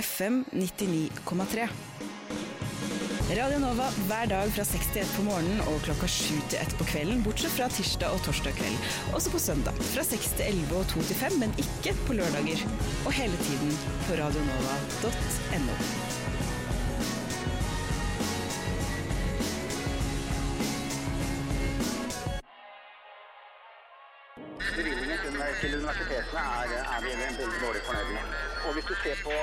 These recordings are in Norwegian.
FM 99,3. Radio Nova hver dag fra 6 til 1 på morgenen og klokka 7 til 1 på kvelden, bortsett fra tirsdag og torsdag kveld. Også på søndag fra 6 til 11 og 2 til 5, men ikke på lørdager. Og hele tiden på radionova.no. Bevilgningen til, til universitetene er, er vi veldig dårlig fornøyd med. Og hvis du ser på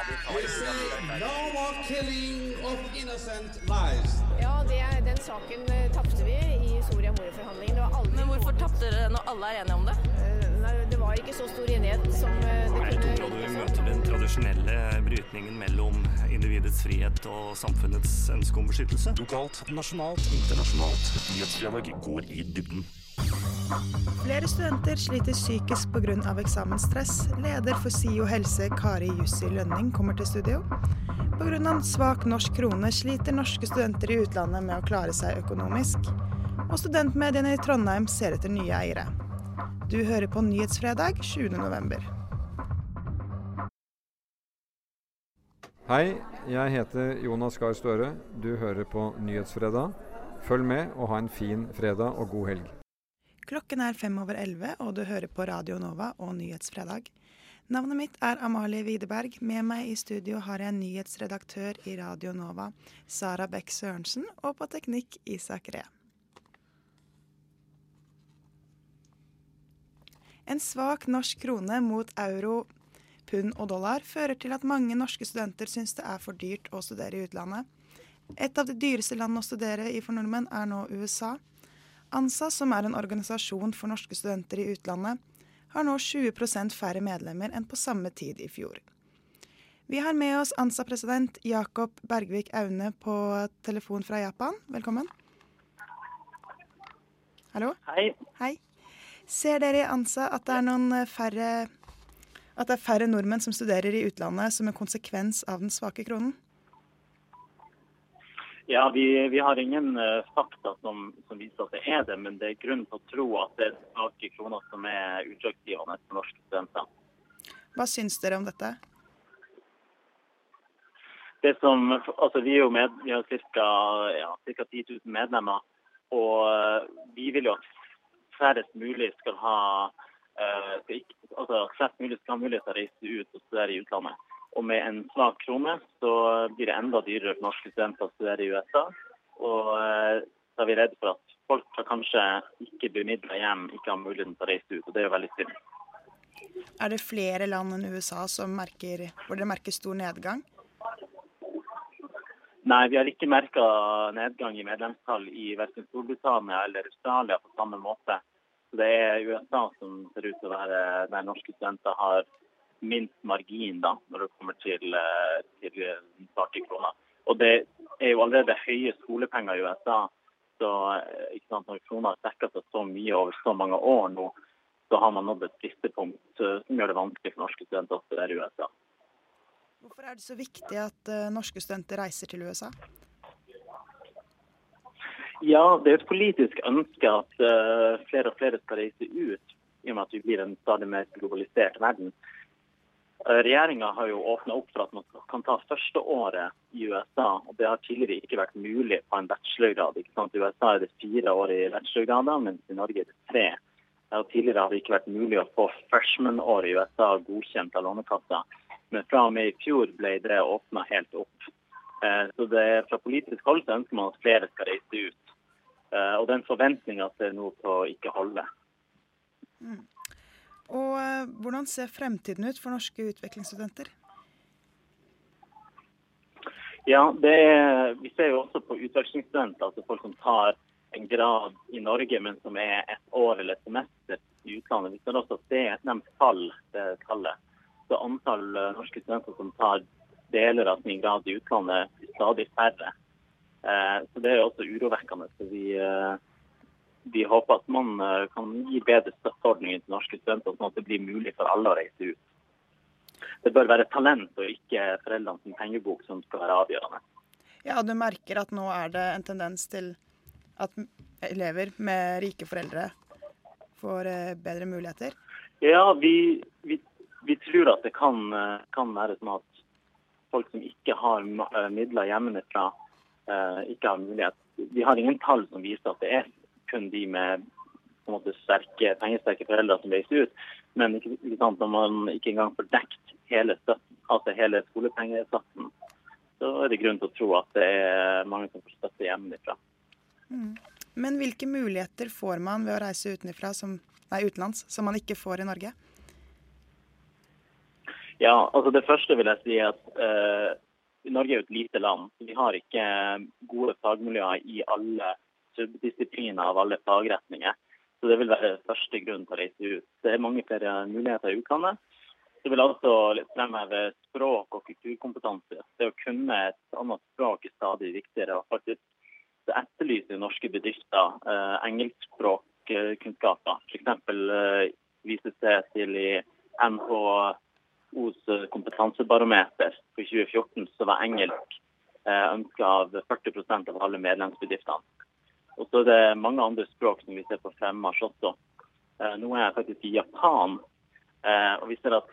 hva de tar We i see no more killing of innocent lives. Ja, det, er- den saken eh, tapte vi i Soria Moria-forhandlingene. Men hvorfor tapte dere når alle er enige om det? Eh, Nei, det var ikke så stor enighet som eh, det Jeg kunne tror vi møter den tradisjonelle brytningen mellom individets frihet og samfunnets ønske om beskyttelse. Lokalt, nasjonalt, internasjonalt. Nyhetsdialog går i dybden. Flere studenter sliter psykisk pga. eksamensstress. Leder for SIO helse Kari Jussi Lønning kommer til studio. Pga. svak norsk krone sliter norske studenter i utlandet med å klare seg økonomisk. Og studentmediene i Trondheim ser etter nye eiere. Du hører på Nyhetsfredag 20.11. Hei, jeg heter Jonas Gahr Støre. Du hører på Nyhetsfredag. Følg med og ha en fin fredag og god helg. Klokken er fem over elleve, og du hører på Radio Nova og Nyhetsfredag. Navnet mitt er Amalie Widerberg. Med meg i studio har jeg nyhetsredaktør i Radio Nova, Sara Beck Sørensen, og på teknikk Isak Ree. En svak norsk krone mot euro, pund og dollar fører til at mange norske studenter syns det er for dyrt å studere i utlandet. Et av de dyreste landene å studere i for nordmenn er nå USA. ANSA, som er en organisasjon for norske studenter i utlandet, har nå 20% færre medlemmer enn på samme tid i fjor. Vi har med oss ANSA-president Jakob Bergvik Aune på telefon fra Japan. Velkommen. Hallo? Hei. Hei. Ser dere i ANSA at det er eh, færre at det er færre nordmenn som studerer i utlandet som en konsekvens av den svake kronen? Ja, vi, vi har ingen uh, fakta som, som viser at det er det, men det er grunn til å tro at det er svake kroner som er utslagsgivende for norske studenter. Hva syns dere om dette? Det som, altså vi, er jo med, vi har ca. Ja, cirka 10 000 medlemmer, og eh, vi vil jo at færrest mulig skal ha uh, skal ikke, altså flest mulig skal ha mulighet til å reise ut og studere i utlandet. Og med en svak krone så blir det enda dyrere for norske studenter å studere i USA. Og eh, da er vi redd for at folk som kanskje ikke bemidla hjem, ikke har muligheten til å reise ut. Og det er jo veldig synd. Er det flere land enn USA som merker, hvor dere merker stor nedgang? Nei, vi har ikke merka nedgang i medlemstall i verken Storbritannia eller Australia på samme måte. Så Det er USA som ser ut til å være der norske studenter har minst margin da, når det kommer til, eh, til den svake. Og det er jo allerede høye skolepenger i USA. Så eh, sant, når krona har dekka seg så mye over så mange år nå, så har man nådd et bristepunkt eh, som gjør det vanskelig for norske studenter å studere i USA. Hvorfor er det så viktig at eh, norske studenter reiser til USA? Ja, det er et politisk ønske at eh, flere og flere skal reise ut, i og med at vi blir en stadig mer globalisert verden. Uh, Regjeringa har jo åpna opp for at man kan ta første året i USA, og det har tidligere ikke vært mulig på en bachelorgrad. ikke sant? I USA er det fire år i bachelorgrader, mens i Norge er det tre. Og tidligere har det ikke vært mulig å få freshman-år i USA godkjent av Lånekassa. Men fra og med i fjor ble det åpna helt opp. Eh, Så det, fra politisk hold så ønsker man at flere skal reise ut. Eh, Og den forventninga ser nå på å ikke holde. Og eh, hvordan ser fremtiden ut for norske utviklingsstudenter? Ja, er, vi ser jo også på utvekslingsstudenter, altså folk som tar en grad i Norge, men som er et år eller et semester i utlandet. Vi ser også at det nevnt fall, det tallet. Så antall eh, norske studenter som tar deler av sin grad i utlandet, er stadig færre. Eh, Så det er også urovekkende. Så vi, vi håper at man eh, kan gi bedre støtteordninger til norske studenter, sånn at det blir mulig for alle å reise ut. Det bør være talent og ikke foreldrene sin pengebok som skal være avgjørende. Ja, du merker at nå er det en tendens til at elever med rike foreldre får eh, bedre muligheter. Ja, vi, vi, vi tror at det kan, eh, kan være sånn at folk som ikke har midler hjemmefra, ikke har mulighet. Vi har ingen tall som viser at det er kun de med måte sterke, pengesterke foreldre som reiser ut. Men ikke, ikke sant, når man ikke engang får dekt hele støtten, altså hele skolepengesatsen, så er det grunn til å tro at det er mange som får støtte hjemmefra. Men hvilke muligheter får man ved å reise som, nei, utenlands som man ikke får i Norge? Ja, altså det første vil jeg si at uh, Norge er jo et lite land. Vi har ikke gode fagmiljøer i alle subdisipliner av alle fagretninger. Så det vil være første grunn til å reise ut. Det er mange flere muligheter i utlandet. Så vil jeg også litt fremheve språk og kulturkompetanse. Det å kunne et annet språk er stadig viktigere. og faktisk det etterlyser norske bedrifter eh, engelskspråkkunnskaper. F.eks. Eh, vises det til i NHOs eh, kompetansebarometer for 2014, så var engelsk eh, ønska av 40% av alle medlemsbedriftene. Og så er det mange andre språk som vi ser på fremmarsj også. Eh, nå er jeg faktisk i Japan, eh, og vi ser at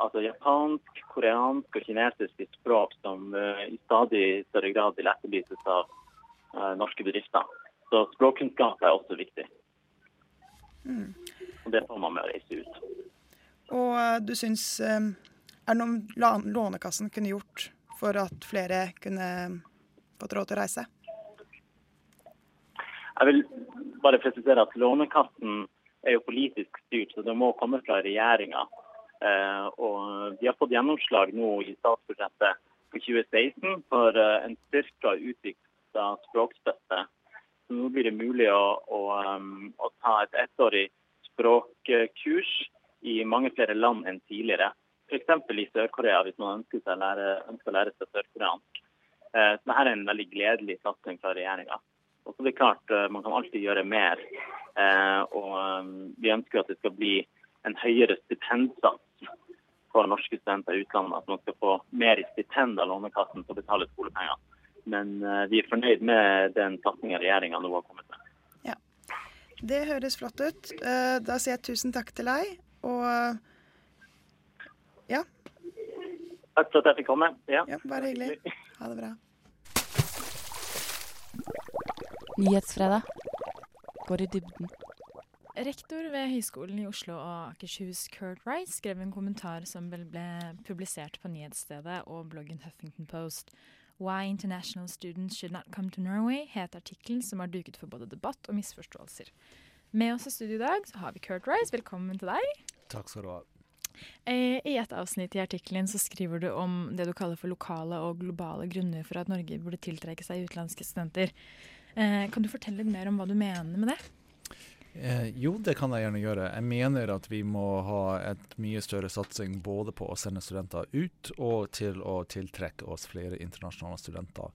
altså japansk, koreansk og kinesisk er språk som eh, i stadig større grad vil etterlyses av eh, norske bedrifter. Så språkkunnskap er også viktig. Og det får man med å reise ut. Og du syns Er det noe Lånekassen kunne gjort for at flere kunne fått råd til å reise? Jeg vil bare presisere at Lånekassen er jo politisk styrt, så det må komme fra regjeringa. Eh, og vi har fått gjennomslag nå i statsbudsjettet for 2016 for eh, en styrka utvikla språkstøtte. Så nå blir det mulig å, å, um, å ta et ettårig språkkurs i mange flere land enn tidligere. F.eks. i Sør-Korea, hvis man ønsker, å lære, ønsker å lære seg sørkoreansk. Eh, så dette er en veldig gledelig satsing fra regjeringa. Og så er det klart, eh, Man kan alltid gjøre mer. Eh, og eh, Vi ønsker at det skal bli en høyere stipendsats for norske studenter i utlandet. At man skal få mer i stipend av Lånekassen til å betale skolepenger. Men vi er fornøyd med den satsinga regjeringa nå har kommet med. Det høres flott ut. Da sier jeg tusen takk til deg. Og ja, Takk for at jeg fikk komme. Ja, ja bare hyggelig. Ha det bra. Nyhetsfredag. Går i dybden. Rektor ved Høgskolen i Oslo og Akershus, Kurt Rice, skrev en kommentar som vel ble publisert på nyhetsstedet og bloggen Huffington Post. Why International Students Should Not Come to Norway het artikkelen som har duket for både debatt og misforståelser. Med oss i studio i dag så har vi Kurt Rice. Velkommen til deg. Takk skal du ha. Eh, I et avsnitt i artikkelen så skriver du om det du kaller for lokale og globale grunner for at Norge burde tiltrekke seg utenlandske studenter. Eh, kan du fortelle litt mer om hva du mener med det? Eh, jo, det kan jeg gjerne gjøre. Jeg mener at vi må ha et mye større satsing både på å sende studenter ut og til å tiltrekke oss flere internasjonale studenter.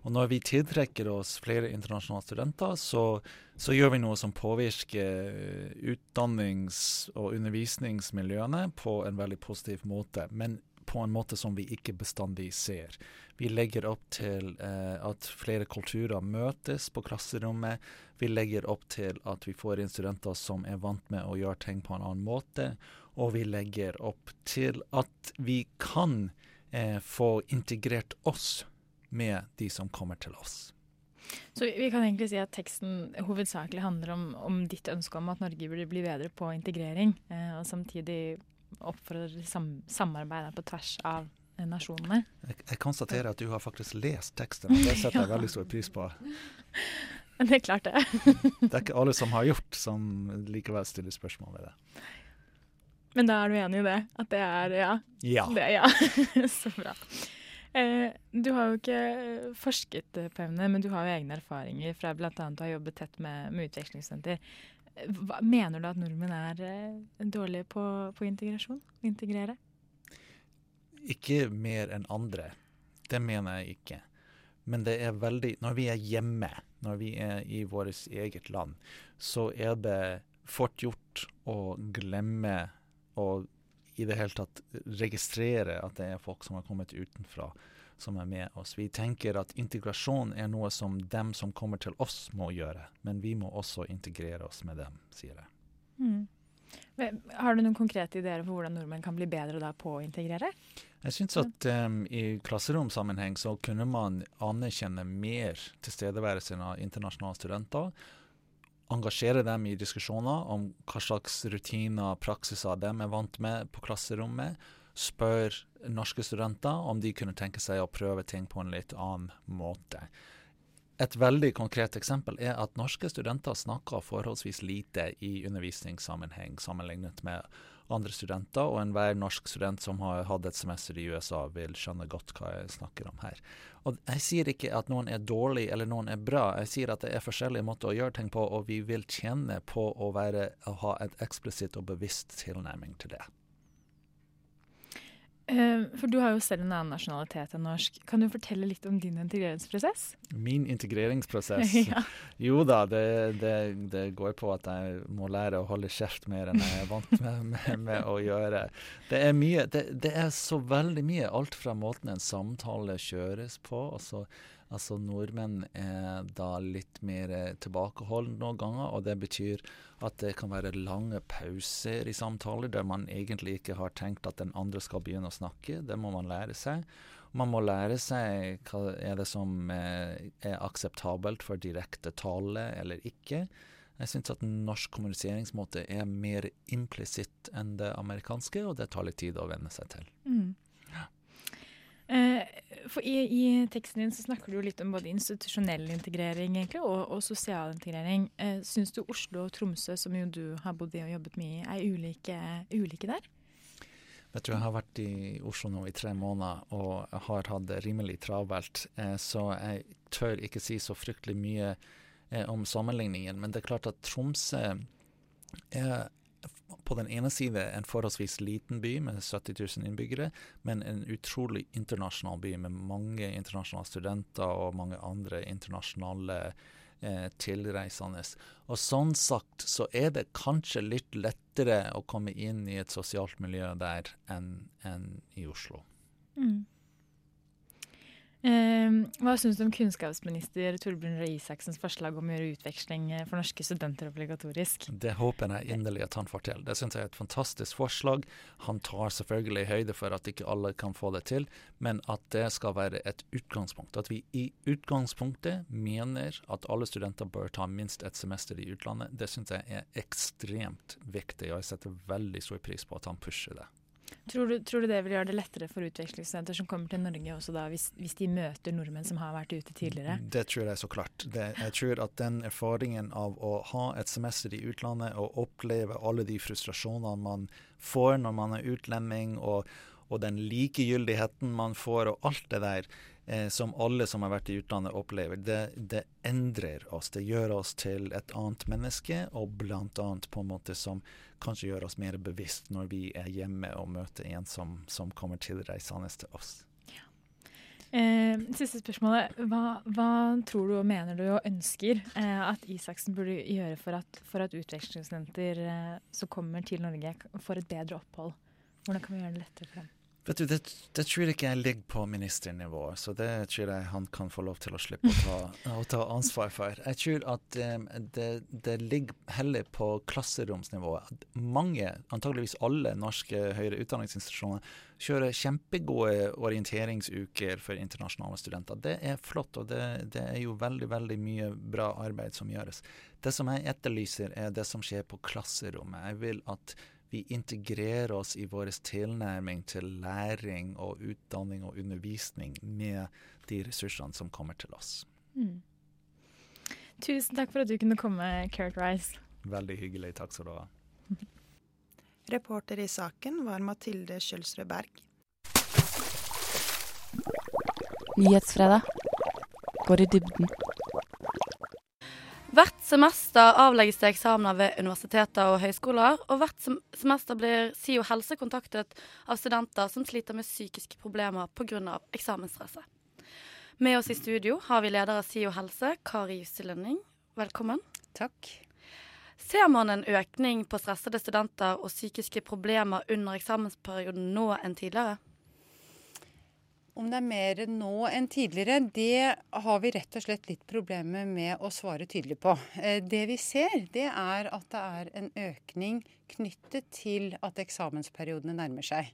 Og når vi tiltrekker oss flere internasjonale studenter, så, så gjør vi noe som påvirker utdannings- og undervisningsmiljøene på en veldig positiv måte. Men på en måte som vi ikke bestandig ser. Vi legger opp til eh, at flere kulturer møtes på klasserommet. Vi legger opp til at vi får inn studenter som er vant med å gjøre ting på en annen måte. Og vi legger opp til at vi kan eh, få integrert oss med de som kommer til oss. Så vi kan egentlig si at teksten hovedsakelig handler om, om ditt ønske om at Norge burde bli bedre på integrering, eh, og samtidig oppfordrer til sam samarbeid på tvers av nasjonene. Jeg, jeg konstaterer at du har faktisk lest teksten, og det setter jeg veldig stor pris på. Det er klart det. Det er ikke alle som har gjort, som likevel stiller spørsmål ved det. Men da er du enig i det? At det er ja? Ja. Det, ja. Så bra. Eh, du har jo ikke forsket eh, på emnet, men du har jo egne erfaringer fra bl.a. å ha jobbet tett med, med utvekslingsstudenter. Hva, mener du at nordmenn er eh, dårlige på, på integrasjon? Integrere? Ikke mer enn andre. Det mener jeg ikke. Men det er veldig Når vi er hjemme, når vi er i vårt eget land, så er det fort gjort å glemme å i det hele tatt registrere at det er folk som har kommet utenfra som er med oss. Vi tenker at integrasjon er noe som dem som kommer til oss må gjøre, men vi må også integrere oss med dem, sier jeg. Mm. Har du noen konkrete ideer for hvordan nordmenn kan bli bedre da på å integrere? Jeg syns at um, i klasseromsammenheng så kunne man anerkjenne mer tilstedeværelsen av internasjonale studenter. Engasjere dem i diskusjoner om hva slags rutiner og praksiser de er vant med på klasserommet. Spør norske studenter om de kunne tenke seg å prøve ting på en litt annen måte. Et veldig konkret eksempel er at norske studenter snakker forholdsvis lite i undervisningssammenheng sammenlignet med andre studenter, og enhver norsk student som har hatt et semester i USA, vil skjønne godt hva jeg snakker om her. Og Jeg sier ikke at noen er dårlig eller noen er bra, jeg sier at det er forskjellige måter å gjøre ting på, og vi vil tjene på å, være, å ha et eksplisitt og bevisst tilnærming til det. Uh, for du har jo selv en annen nasjonalitet enn norsk. Kan du fortelle litt om din integreringsprosess? Min integreringsprosess? ja. Jo da, det, det, det, går på at jeg må lære å holde kjeft mer enn jeg er vant med, med, med å gjøre. Det er mye, det, det, er så veldig mye. Alt fra måten en samtale kjøres på. og altså Altså Nordmenn er da litt mer tilbakeholdne noen ganger, og det betyr at det kan være lange pauser i samtaler der man egentlig ikke har tenkt at den andre skal begynne å snakke. Det må man lære seg. Man må lære seg hva er det som er, er akseptabelt for direkte tale eller ikke. Jeg syns at norsk kommuniseringsmåte er mer implisitt enn det amerikanske, og det tar litt tid å venne seg til. Mm. Eh, for i, i, teksten din så snakker du litt om både institusjonell integrering egentlig, og, og sosial integrering. Eh, Syns du Oslo og Tromsø, som jo du har bodd i og jobbet mye i, er ulike, ulike der? Vet du, Jeg har vært i Oslo nå i tre måneder og har hatt det rimelig travelt. Eh, så jeg tør ikke si så fryktelig mye om sammenligningen. Men det er klart at Tromsø er på den ene side en forholdsvis liten by med 70 000 innbyggere, men en utrolig internasjonal by med mange internasjonale studenter og mange andre internasjonale eh, tilreisende. Og sånn sagt så er det kanskje litt lettere å komme inn i et sosialt miljø der enn en i Oslo. Mm. Eh, hva syns du om kunnskapsminister Torbjørn Røe Isaksens forslag om å gjøre utveksling for norske studenter obligatorisk? Det håper jeg inderlig at han får til. Det syns jeg er et fantastisk forslag. Han tar selvfølgelig høyde for at ikke alle kan få det til, men at det skal være et utgangspunkt. At vi i utgangspunktet mener at alle studenter bør ta minst et semester i utlandet. Det syns jeg er ekstremt viktig, og jeg setter veldig stor pris på at han pusher det. Tror du, tror du, det vil gjøre det lettere for utvekslingsstudenter som kommer til Norge også da, hvis, hvis, de møter nordmenn som har vært ute tidligere? Det tror jeg så klart. Det, jeg tror at den erfaringen av å ha et semester i utlandet og oppleve alle de frustrasjonene man får når man er utlending, og, og den likegyldigheten man får, og alt det der, eh, som alle som har vært i utlandet opplever, det, det, endrer oss. Det gjør oss til et annet menneske, og blant annet på en måte som kanskje gjør oss mer bevisst når vi er hjemme og møter en som, som kommer tilreisende til oss. Eh, siste spørsmålet. Hva, hva, tror du og mener du og ønsker eh, at Isaksen burde gjøre for at, for at utvekslingsstudenter eh, som kommer til Norge, får et bedre opphold? Hvordan kan vi gjøre det lettere for dem? Vet du, det, det, tror jeg ikke jeg ligger på ministernivå, så det tror jeg han kan få lov til å slippe å ta, å ta ansvar for. Jeg tror at um, det, det, ligger heller på klasseromsnivå. Mange, antageligvis alle norske høyere utdanningsinstitusjoner, kjører kjempegode orienteringsuker for internasjonale studenter. Det er flott, og det, det er jo veldig, veldig mye bra arbeid som gjøres. Det som jeg etterlyser, er det som skjer på klasserommet. Jeg vil at vi integrerer oss i vår tilnærming til læring og utdanning og undervisning med de ressursene som kommer til oss. Mm. Tusen takk for at du kunne komme, Kurt Rice. Veldig hyggelig. Takk skal du ha. Reporter i saken var Mathilde Kjølsrød Berg. Nyhetsfredag går i dybden. Hvert semester avlegges det eksamener ved universiteter og høyskoler, og hvert semester blir SIO helse kontaktet av studenter som sliter med psykiske problemer pga. eksamensstresset. Med oss i studio har vi leder av SIO helse, Kari Jussi Lønning. Velkommen. Takk. Ser man en økning på stressede studenter og psykiske problemer under eksamensperioden nå enn tidligere? Om det er mer nå enn tidligere, det har vi rett og slett litt problemer med å svare tydelig på. Eh, det vi ser, det er at det er en økning knyttet til at eksamensperiodene nærmer seg.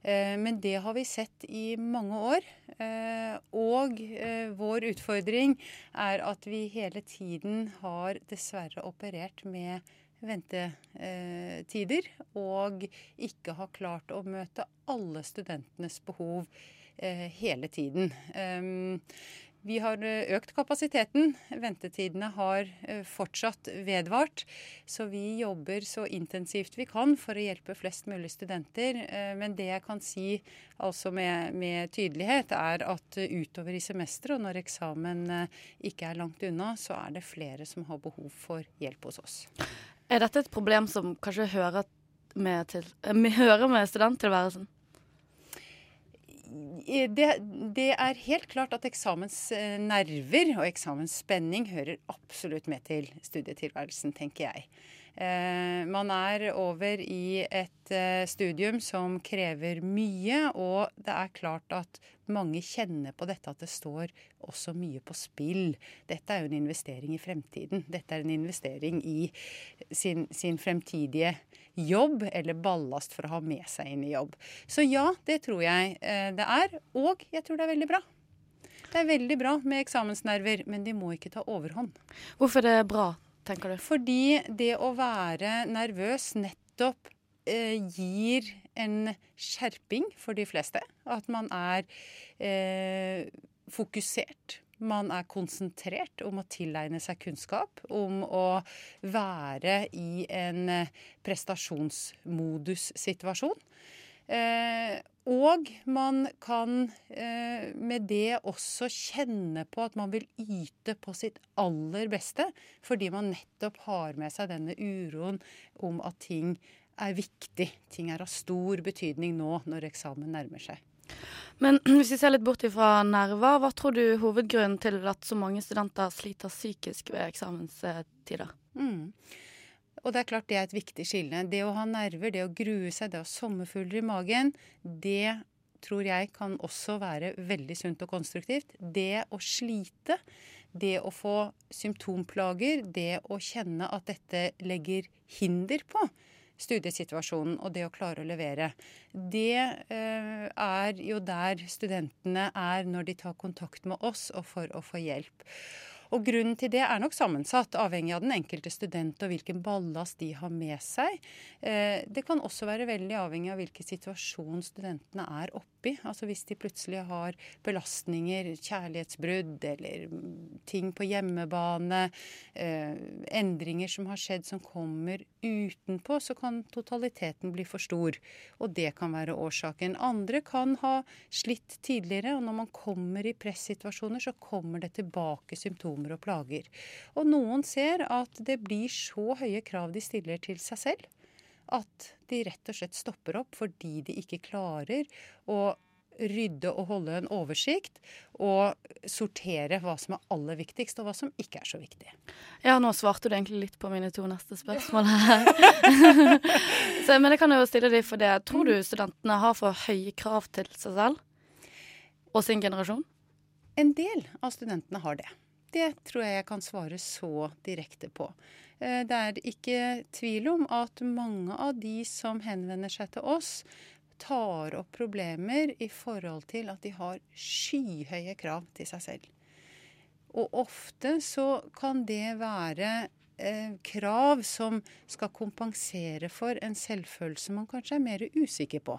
Eh, men det har vi sett i mange år. Eh, og vår utfordring er at vi hele tiden har dessverre operert med ventetider, og ikke har klart å møte alle studentenes behov Eh, hele tiden. Vi har eh, økt kapasiteten. Ventetidene har eh, fortsatt vedvart. Så vi jobber så intensivt vi kan for å hjelpe flest mulig studenter. Men det jeg kan si altså med, med tydelighet, er at utover i semesteret og når eksamen ikke er langt unna, så er det flere som har behov for hjelp hos oss. Er dette et problem som kanskje hører med, til, hører med studenttilværelsen? Det, det, er helt klart at eksamensnerver og eksamensspenning hører absolutt med til studietilværelsen, tenker jeg. Eh, man er over i et eh, studium som krever mye, og det er klart at mange kjenner på dette at det står også mye på spill. Dette er jo en investering i fremtiden. Dette er en investering i sin, sin fremtidige jobb, eller ballast for å ha med seg inn i jobb. Så ja, det tror jeg eh, det er. Og jeg tror det er veldig bra. Det er veldig bra med eksamensnerver, men de må ikke ta overhånd. Hvorfor er det bra, tenker du? Fordi det å være nervøs nettopp eh, gir en skjerping for de fleste. At man er eh, fokusert. Man er konsentrert om å tilegne seg kunnskap, om å være i en eh, prestasjonsmodussituasjon. Eh, og man kan eh, med det også kjenne på at man vil yte på sitt aller beste, fordi man nettopp har med seg denne uroen om at ting er viktig. Ting er av stor betydning nå når eksamen nærmer seg. Men hvis vi ser litt bort fra nerver, hva tror du er hovedgrunnen til at så mange studenter sliter psykisk ved eksamenstider? Mm. Og det er klart det er et viktig skille. Det å ha nerver, det å grue seg, det å ha sommerfugler i magen, det tror jeg kan også være veldig sunt og konstruktivt. Det å slite, det å få symptomplager, det å kjenne at dette legger hinder på studiesituasjonen og det å klare å levere. Det eh, er jo der studentene er når de tar kontakt med oss og for å få hjelp. Og Grunnen til det er nok sammensatt, avhengig av den enkelte student og hvilken ballast de har med seg. Eh, det kan også være veldig avhengig av hvilken situasjon studentene er oppi. Altså Hvis de plutselig har belastninger, kjærlighetsbrudd eller ting på hjemmebane, eh, endringer som har skjedd som kommer utenpå, så kan totaliteten bli for stor. Og det kan være årsaken. Andre kan ha slitt tidligere, og når man kommer i pressituasjoner, så kommer det tilbake symptomer symptomer og plager. Og noen ser at det blir så høye krav de stiller til seg selv, at de rett og slett stopper opp fordi de ikke klarer å rydde og holde en oversikt og sortere hva som er aller viktigst, og hva som ikke er så viktig. Ja, nå svarte du egentlig litt på mine to neste spørsmål her. så, men jeg kan jo stille deg for det. Tror du studentene har for høye krav til seg selv og sin generasjon? En del av studentene har det. Det tror jeg jeg kan svare så direkte på. Eh, det er ikke tvil om at mange av de som henvender seg til oss, tar opp problemer i forhold til at de har skyhøye krav til seg selv. Og ofte så kan det være eh, krav som skal kompensere for en selvfølelse man kanskje er mer usikker på.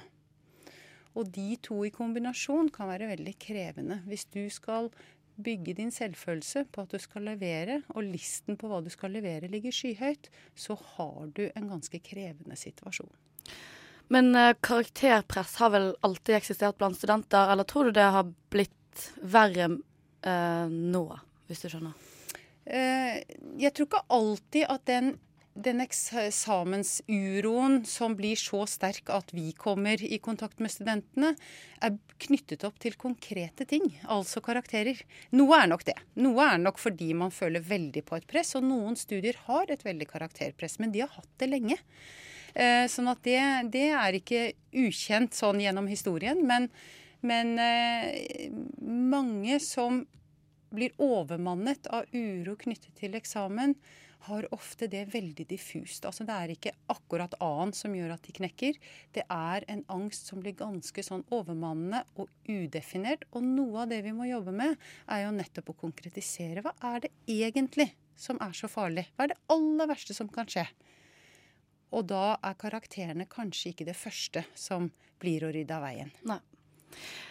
Og de to i kombinasjon kan være veldig krevende. Hvis du skal bygge din selvfølelse på at du skal levere, og listen på hva du skal levere ligger skyhøyt, så har du en ganske krevende situasjon. Men uh, karakterpress har vel alltid eksistert blant studenter, eller tror du det har blitt verre uh, nå, hvis du skjønner? Uh, jeg tror ikke alltid at den den eksamensuroen som blir så sterk at vi kommer i kontakt med studentene, er knyttet opp til konkrete ting, altså karakterer. Noe er nok det. Noe er nok fordi man føler veldig på et press, og noen studier har et veldig karakterpress, men de har hatt det lenge. Eh, sånn at det, det er ikke ukjent sånn gjennom historien. men Men eh, mange som blir overmannet av uro knyttet til eksamen, har ofte det veldig diffust. Altså Det er ikke akkurat A-en som gjør at de knekker. Det er en angst som blir ganske sånn overmannende og udefinert. Og noe av det vi må jobbe med, er jo nettopp å konkretisere. Hva er det egentlig som er så farlig? Hva er det aller verste som kan skje? Og da er karakterene kanskje ikke det første som blir å rydde av veien. Nei.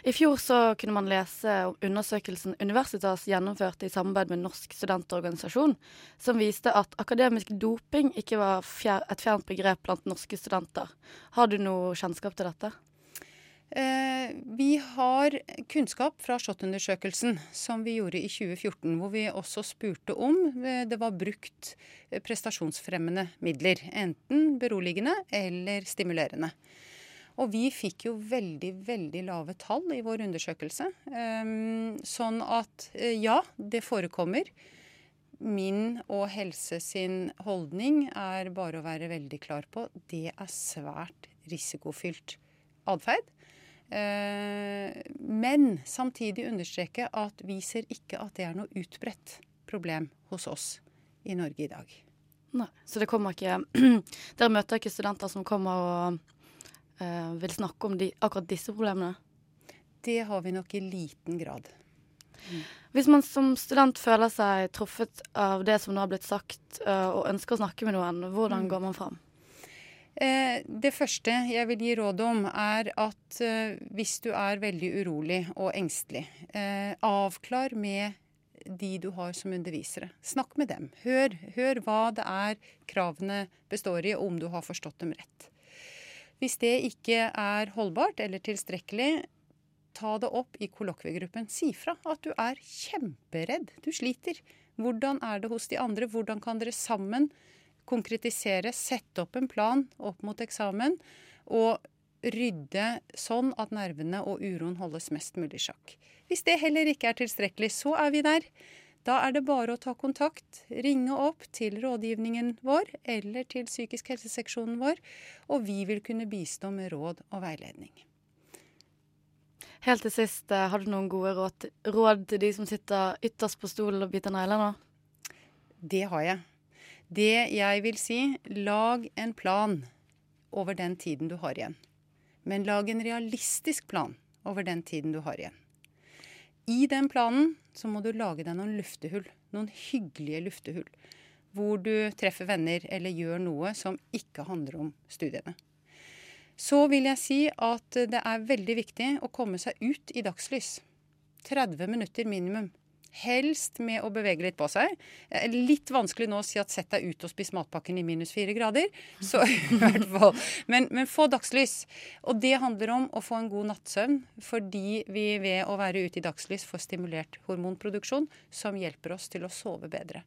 I fjor så kunne man lese om undersøkelsen Universitas gjennomførte i samarbeid med Norsk studentorganisasjon, som viste at akademisk doping ikke var fjer et fjernt begrep blant norske studenter. Har du noe kjennskap til dette? Eh, vi har kunnskap fra SHoT-undersøkelsen som vi gjorde i 2014, hvor vi også spurte om eh, det var brukt eh, prestasjonsfremmende midler. Enten beroligende eller stimulerende. Og vi fikk jo veldig, veldig lave tall i vår undersøkelse. Um, sånn at uh, ja, det forekommer. Min og Helse sin holdning er bare å være veldig klar på. Det er svært risikofylt atferd. Uh, men samtidig understreke at vi ser ikke at det er noe utbredt problem hos oss i Norge i dag. Nei, Så det kommer ikke Dere møter ikke studenter som kommer og eh, vil snakke om de, akkurat disse problemene? Det har vi nok i liten grad. Mm. Hvis man som student føler seg truffet av det som nå har blitt sagt, uh, og ønsker å snakke med noen, hvordan mm. går man fram? Eh, det første jeg vil gi råd om, er at eh, hvis du er veldig urolig og engstelig, eh, avklar med de du har som undervisere. Snakk med dem. Hør, hør hva det er kravene består i, og om du har forstått dem rett. Hvis det ikke er holdbart eller tilstrekkelig, ta det opp i kollokviegruppen. Si fra at du er kjemperedd, du sliter. Hvordan er det hos de andre? Hvordan kan dere sammen konkretisere, sette opp en plan opp mot eksamen og rydde sånn at nervene og uroen holdes mest mulig i sjakk. Hvis det heller ikke er tilstrekkelig, så er vi der. Da er det bare å ta kontakt, ringe opp til rådgivningen vår eller til psykisk helseseksjonen vår, og vi vil kunne bistå med råd og veiledning. Helt til sist, eh, har du noen gode råd, råd til de som sitter ytterst på stolen og biter negler nå? Det har jeg. Det jeg vil si, lag en plan over den tiden du har igjen. Men lag en realistisk plan over den tiden du har igjen. I den planen så må du lage deg noen luftehull. Noen hyggelige luftehull. Hvor du treffer venner eller gjør noe som ikke handler om studiene. Så vil jeg si at det er veldig viktig å komme seg ut i dagslys. 30 minutter minimum. Helst med å bevege litt på seg. Eh, litt vanskelig nå å si at sett deg ut og spis matpakken i minus fire grader. Så i hvert fall. Men, men, få dagslys. Og det handler om å få en god nattsøvn, fordi vi ved å være ute i dagslys får stimulert hormonproduksjon, som hjelper oss til å sove bedre.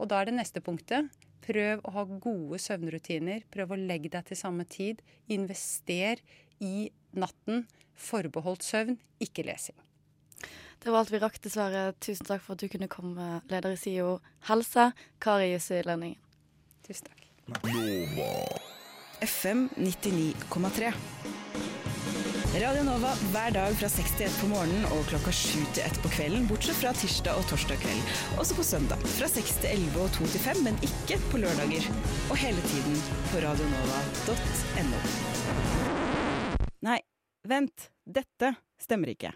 Og da er det neste punktet. Prøv å ha gode søvnrutiner. Prøv å legge deg til samme tid. Invester i natten. Forbeholdt søvn, ikke lesing. Det var alt vi rakk, dessverre. Tusen takk for at du kunne komme, leder i SIO helse, Kari Jussi Lønningen. Tusen takk. FM 99,3. Radio Nova hver dag fra 6 til 1 på morgenen og klokka 7 til 1 på kvelden, bortsett fra tirsdag og torsdag kveld. Også på søndag fra 6 til 11 og 2 til 5, men ikke på lørdager. Og hele tiden på radionova.no. Nei, vent. Dette stemmer ikke.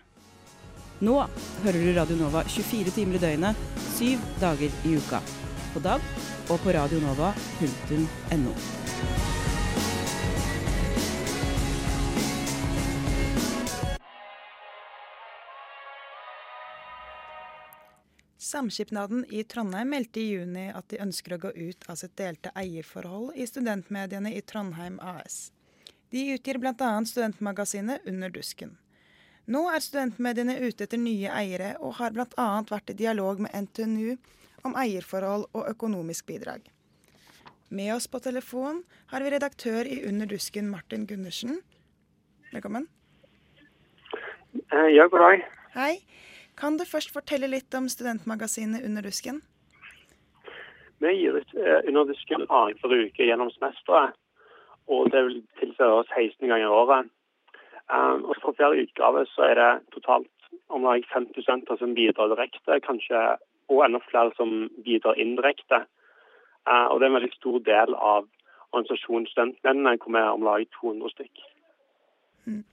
Nå hører du Radio Nova 24 timer i døgnet, syv dager i uka. På DAB og på radionova.no. Samskipnaden i Trondheim meldte i juni at de ønsker å gå ut av sitt delte eierforhold i studentmediene i Trondheim AS. De utgir bl.a. studentmagasinet Under dusken. Nå er studentmediene ute etter nye eiere, og har bl.a. vært i dialog med NTNU om eierforhold og økonomisk bidrag. Med oss på telefon har vi redaktør i Under dusken, Martin Gundersen. Velkommen. Eh, ja, god dag. Hei. Kan du først fortelle litt om studentmagasinet Under dusken? Vi gir ut eh, Under dusken annenhver uke gjennom semesteret. Og det vil tilføre oss 16 ganger i året. Um, og For hver utgave så er det totalt om lag 5 studenter som bidrar direkte, kanskje, og enda flere som bidrar indirekte. Uh, og Det er en veldig stor del av organisasjonen Studentmennene, hvor vi er om lag 200 stykk. Mm.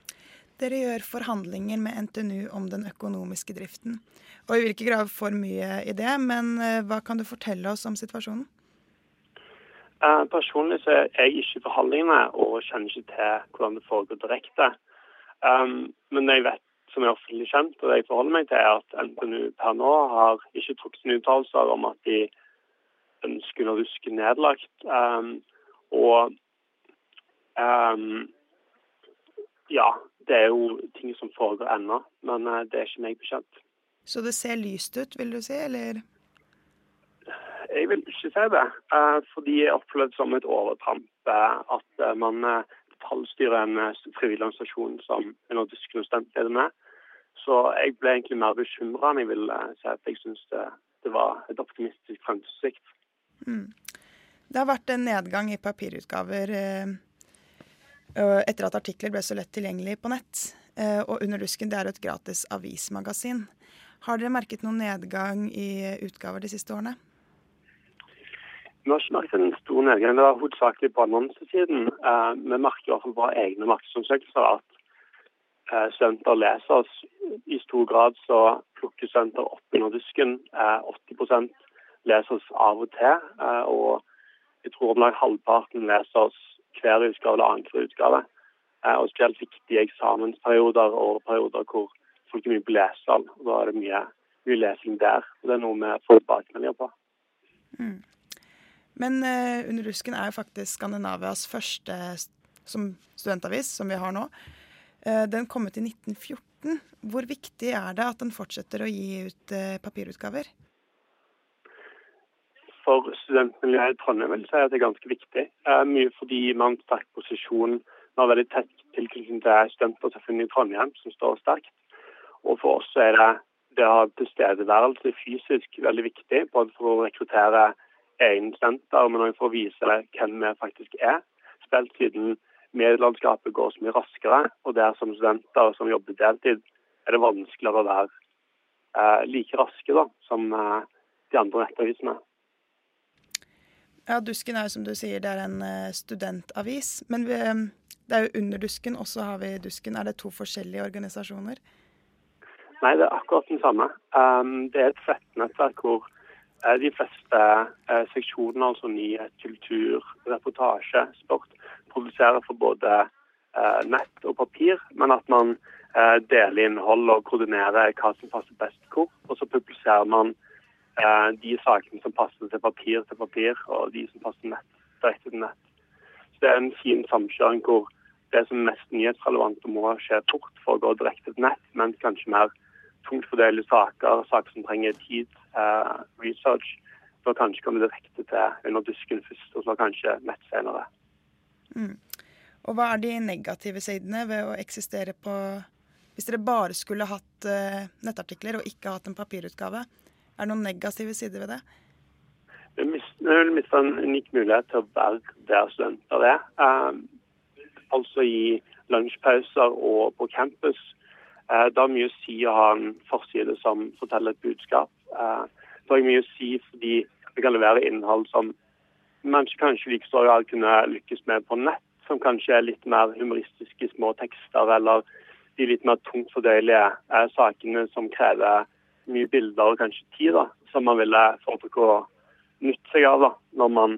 Dere gjør forhandlinger med NTNU om den økonomiske driften. Og Jeg vil ikke grave for mye i det, men uh, hva kan du fortelle oss om situasjonen? Uh, personlig så er jeg ikke i forhandlingene og kjenner ikke til hvordan det foregår direkte. Um, men det jeg vet som er offentlig kjent, og det jeg forholder meg til, er at NTNU per nå har ikke trukket sine uttalelser om at de ønsker å ruske nedlagt. Um, og um, ja, det er jo ting som foregår ennå, men uh, det er ikke meg bekjent. Så det ser lyst ut, vil du si, eller? Jeg vil ikke si det, uh, fordi jeg opplever det som et overtramp uh, at man detaljstyrer en frivillig organisasjon som av tyske studentleder med. Så jeg ble egentlig mer bekymra enn jeg ville si at jeg syns det, det, var et optimistisk fremtidsutsikt. Mm. Det har vært en nedgang i papirutgaver eh, etter at artikler ble så lett tilgjengelig på nett. Eh, og Under dusken det er et gratis avismagasin. Har dere merket noen nedgang i utgaver de siste årene? En stor nedgang. Det var hovedsakelig på annonsesiden. Eh, vi merker i hvert fall fra egne markedsundersøkelser at studenter leser oss. I stor grad så plukker studenter opp under dusken. 80 leser oss av og til. og jeg tror om lag halvparten leser oss hver utgave eller annenhver utgave. Eh, og spesielt viktige eksamensperioder og perioder hvor folk er mye på lesesal. Da er det mye, mye, lesing der. og Det er noe vi får tilbakemeldinger på. Mm. Men uh, Under rusken er jo faktisk Skandinavias første som studentavis, som vi har nå. Uh, den kom ut i 1914. Hvor viktig er det at den fortsetter å gi ut uh, papirutgaver? for studentmiljøet i Trondheim vil si at det er ganske viktig. Mye fordi man har sterk posisjon, man har veldig tett tilknytning til studenter i Trondheim, som står sterkt. Og for oss er det det å ha tilstedeværelse fysisk veldig viktig, både for å rekruttere egne studenter, men også for å vise hvem vi faktisk er. Spilt siden medielandskapet går så mye raskere, og der som studenter som jobber deltid, er det vanskeligere å være eh, like raske da, som eh, de andre nettavisene. Ja, Dusken er jo som du sier, det er en uh, studentavis. Men vi, um, det er jo under Dusken, og så har vi Dusken. Er det to forskjellige organisasjoner? Nei, det er akkurat den samme. Um, det er et flettnettverk hvor uh, de fleste uh, seksjoner, altså nyhet, kultur, reportasje, sport, produserer for både nett og papir, men at man deler innhold og koordinerer hva som passer best hvor. Og så publiserer man Eh, de sakene som passer til papir til papir, og de som passer nett direkte til nett. Så Det er en fin samkjøring hvor det som er mest nyhetsrelevant må skje fort for å gå direkte til nett, men kanskje mer tungt fordelte saker, saker som trenger tid, eh, research, å kanskje komme direkte til under dusken først, og så kanskje nett senere. Mm. Og hva er de negative sidene ved å eksistere på Hvis dere bare skulle hatt uh, nettartikler og ikke hatt en papirutgave, er det noen negative sider ved det? Vi vil miste en unik mulighet til å være der studenter er. Um, altså i lunsjpauser og på campus. Uh, det har mye å si å ha en forside som forteller et budskap. Det har mye å si fordi det kan levere innhold som mennesker kanskje like stor grad kunne lykkes med på nett, som kanskje er litt mer humoristiske små tekster, eller de litt mer tungt fordøyelige eh, sakene som krever mye bilder og kanskje tid da, som man ville foretrekke å nytte seg av da, når man,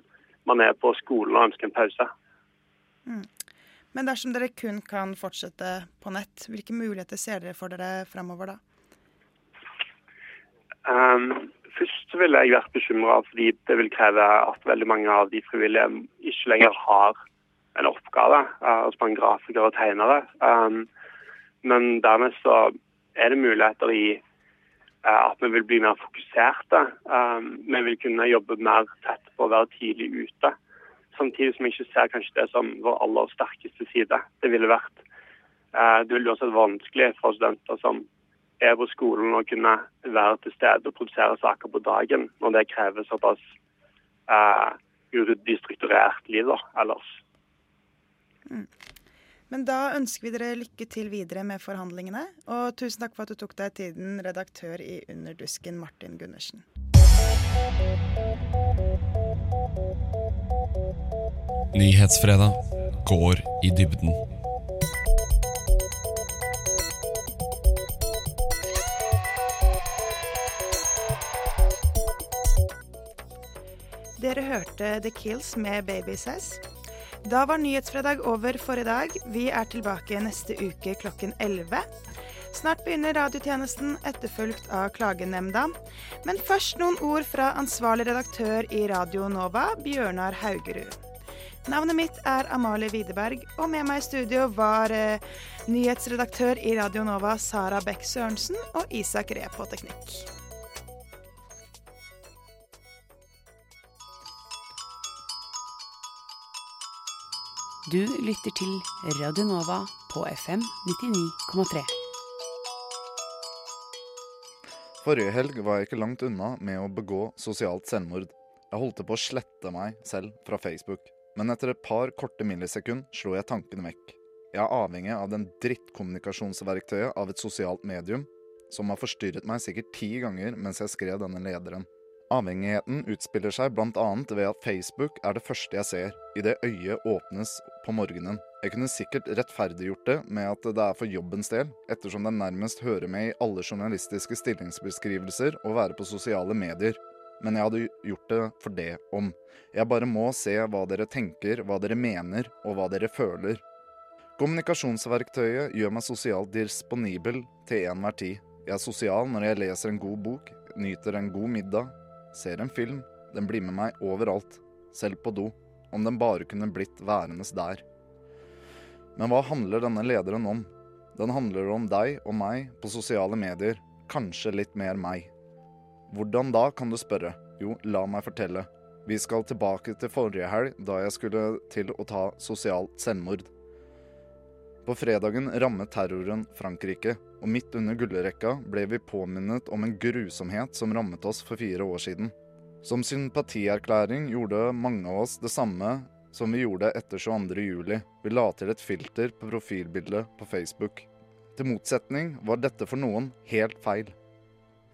man, er på skolen og ønsker en pause. Mm. Men dersom dere kun kan fortsette på nett, hvilke muligheter ser dere for dere fremover da? Um, først ville jeg vært bekymra fordi det vil kreve at veldig mange av de frivillige ikke lenger har en oppgave, uh, altså en grafiker og tegnere. Um, men dernest så er det muligheter i uh, at vi vil bli mer fokuserte. Um, vi vil kunne jobbe mer tett på å være tidlig ute. Samtidig som vi ikke ser kanskje det som vår aller sterkeste side. Det ville vært uh, det ville også vært vanskelig for studenter som er på skolen å kunne være til stede og produsere saker på dagen, når det krever såpass uh, strukturert liv da, ellers. Mm. Men da ønsker vi dere lykke til videre med forhandlingene. Og tusen takk for at du tok deg tiden, redaktør i Underdusken, Martin Gundersen. Nyhetsfredag går i dybden. Dere hørte The Kills med Baby Says. Da var Nyhetsfredag over for i dag. Vi er tilbake neste uke klokken 11. Snart begynner radiotjenesten, etterfulgt av Klagenemnda. Men først noen ord fra ansvarlig redaktør i Radio Nova, Bjørnar Haugerud. Navnet mitt er Amalie Widerberg, og med meg i studio var eh, nyhetsredaktør i Radio Nova Sara Beck Sørensen og Isak Ree på teknikk. Du lytter til Radio Nova på FM 99,3. Forrige helg var jeg ikke langt unna med å begå sosialt selvmord. Jeg holdt på å slette meg selv fra Facebook, men etter et par korte millisekund slo jeg tanken vekk. Jeg er avhengig av den drittkommunikasjonsverktøyet av et sosialt medium, som har forstyrret meg sikkert ti ganger mens jeg skrev denne lederen. Avhengigheten utspiller seg bl.a. ved at Facebook er det første jeg ser idet øyet åpnes på morgenen. Jeg kunne sikkert rettferdiggjort det med at det er for jobbens del, ettersom det nærmest hører med i alle journalistiske stillingsbeskrivelser å være på sosiale medier. Men jeg hadde gjort det for det om. Jeg bare må se hva dere tenker, hva dere mener, og hva dere føler. Kommunikasjonsverktøyet gjør meg sosialt disponibel til enhver tid. Jeg er sosial når jeg leser en god bok, nyter en god middag, ser en film, den blir med meg overalt, selv på do, om den bare kunne blitt værende der. Men hva handler denne lederen om? Den handler om deg og meg på sosiale medier, kanskje litt mer meg. Hvordan da, kan du spørre. Jo, la meg fortelle. Vi skal tilbake til forrige helg, da jeg skulle til å ta sosialt selvmord. På fredagen rammet terroren Frankrike, og midt under gullrekka ble vi påminnet om en grusomhet som rammet oss for fire år siden. Som sympatierklæring gjorde mange av oss det samme som vi gjorde etter 22. juli. Vi la til et filter på profilbildet på Facebook. Til motsetning var dette for noen helt feil.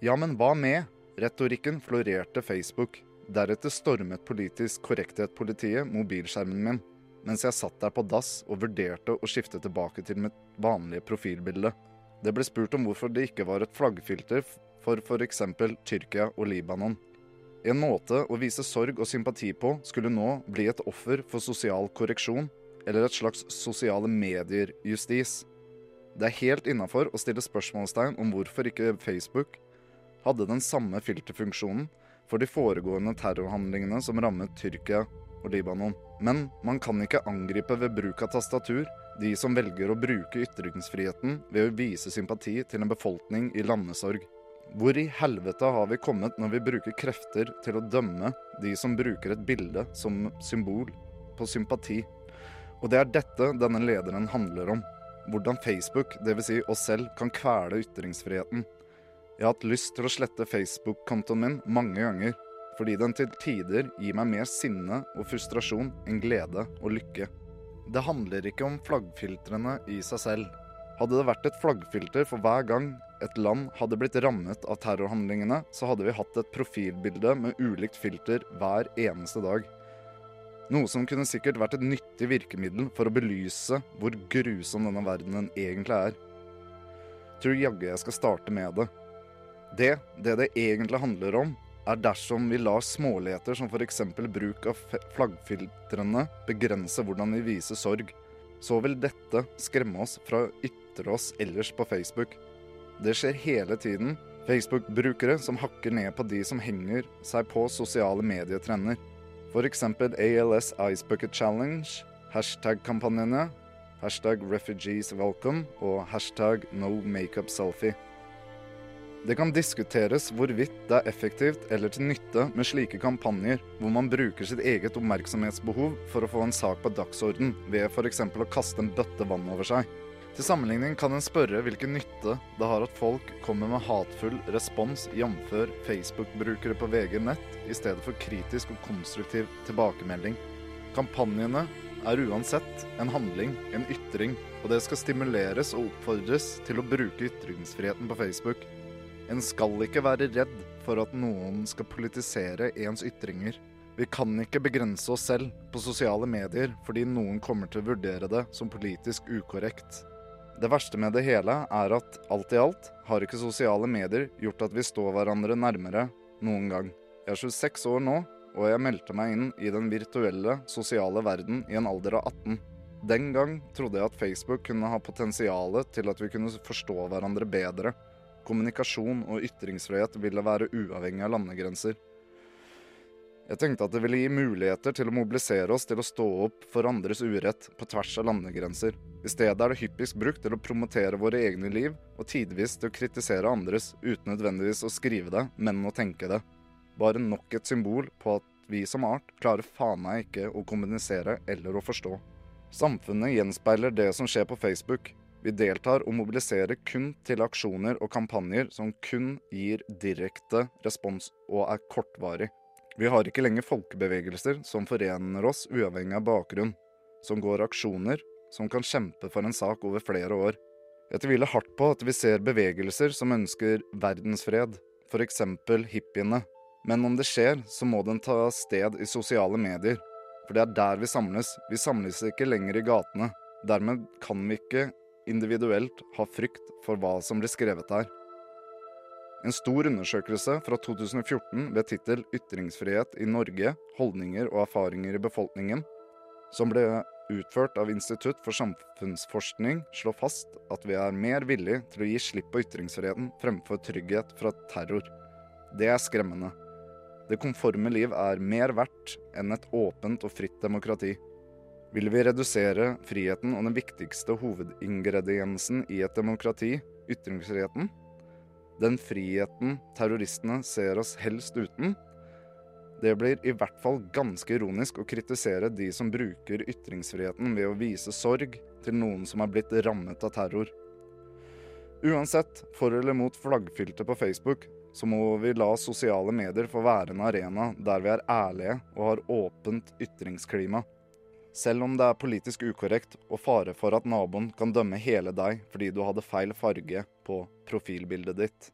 Ja, men hva med? Retorikken florerte Facebook. Deretter stormet politisk korrekthet-politiet mobilskjermen min mens jeg satt der på dass og vurderte å skifte tilbake til mitt vanlige profilbilde. Det ble spurt om hvorfor det ikke var et flaggfilter for f.eks. Tyrkia og Libanon. En måte å vise sorg og sympati på skulle nå bli et offer for sosial korreksjon, eller et slags sosiale medier-justis. Det er helt innafor å stille spørsmålstegn om hvorfor ikke Facebook hadde den samme filterfunksjonen for de foregående terrorhandlingene som rammet Tyrkia og Libanon. Men man kan ikke angripe ved bruk av tastatur de som velger å bruke ytringsfriheten ved å vise sympati til en befolkning i landesorg. Hvor i helvete har vi kommet når vi bruker krefter til å dømme de som bruker et bilde som symbol på sympati? Og det er dette denne lederen handler om. Hvordan Facebook, dvs. Si oss selv, kan kvele ytringsfriheten. Jeg har hatt lyst til å slette Facebook-kontoen min mange ganger, fordi den til tider gir meg mer sinne og frustrasjon enn glede og lykke. Det handler ikke om flaggfiltrene i seg selv. Hadde det vært et flaggfilter for hver gang et land hadde blitt rammet av terrorhandlingene, så hadde vi hatt et profilbilde med ulikt filter hver eneste dag. Noe som kunne sikkert vært et nyttig virkemiddel for å belyse hvor grusom denne verdenen egentlig er. Tror jaggu jeg skal starte med det. Det det det egentlig handler om, er dersom vi lar småligheter som f.eks. bruk av flaggfiltrene begrense hvordan vi viser sorg, så vil dette skremme oss fra å ytre oss ellers på Facebook. Det skjer hele tiden. Facebook-brukere som hakker ned på de som henger seg på sosiale medietrender. F.eks. ALS Ice Bucket Challenge, hashtag-kampanjene, hashtag refugees welcome og hashtag no makeup selfie. Det kan diskuteres hvorvidt det er effektivt eller til nytte med slike kampanjer, hvor man bruker sitt eget oppmerksomhetsbehov for å få en sak på dagsorden, ved f.eks. å kaste en bøtte vann over seg. Til sammenligning kan en spørre hvilken nytte det har at folk kommer med hatfull respons, jf. Facebook-brukere på VG nett, i stedet for kritisk og konstruktiv tilbakemelding. Kampanjene er uansett en handling, en ytring, og det skal stimuleres og oppfordres til å bruke ytringsfriheten på Facebook. En skal ikke være redd for at noen skal politisere ens ytringer. Vi kan ikke begrense oss selv på sosiale medier fordi noen kommer til å vurdere det som politisk ukorrekt. Det verste med det hele er at alt i alt har ikke sosiale medier gjort at vi står hverandre nærmere noen gang. Jeg er 26 år nå, og jeg meldte meg inn i den virtuelle, sosiale verden i en alder av 18. Den gang trodde jeg at Facebook kunne ha potensialet til at vi kunne forstå hverandre bedre. Kommunikasjon og ytringsfrihet ville være uavhengig av landegrenser. Jeg tenkte at det ville gi muligheter til å mobilisere oss til å stå opp for andres urett på tvers av landegrenser. I stedet er det hyppigst brukt til å promotere våre egne liv, og tidvis til å kritisere andres, uten nødvendigvis å skrive det, men å tenke det. Bare nok et symbol på at vi som art klarer faen meg ikke å kommunisere eller å forstå. Samfunnet gjenspeiler det som skjer på Facebook. Vi deltar og mobiliserer kun til aksjoner og kampanjer som kun gir direkte respons og er kortvarig. Vi har ikke lenger folkebevegelser som forener oss uavhengig av bakgrunn, som går aksjoner, som kan kjempe for en sak over flere år. Jeg tviler hardt på at vi ser bevegelser som ønsker verdensfred, f.eks. hippiene. Men om det skjer, så må den ta sted i sosiale medier. For det er der vi samles. Vi samles ikke lenger i gatene. Dermed kan vi ikke individuelt har frykt for hva som blir skrevet der. En stor undersøkelse fra 2014 ved tittel 'Ytringsfrihet i Norge holdninger og erfaringer i befolkningen', som ble utført av Institutt for samfunnsforskning, slår fast at vi er mer villige til å gi slipp på ytringsfriheten fremfor trygghet fra terror. Det er skremmende. Det konforme liv er mer verdt enn et åpent og fritt demokrati. Vil vi redusere friheten og den viktigste hovedingrediensen i et demokrati, ytringsfriheten, den friheten terroristene ser oss helst uten. Det blir i hvert fall ganske ironisk å kritisere de som bruker ytringsfriheten ved å vise sorg til noen som er blitt rammet av terror. Uansett, for eller mot flaggfylte på Facebook, så må vi la sosiale medier få være en arena der vi er ærlige og har åpent ytringsklima. Selv om det er politisk ukorrekt og fare for at naboen kan dømme hele deg fordi du hadde feil farge på profilbildet ditt.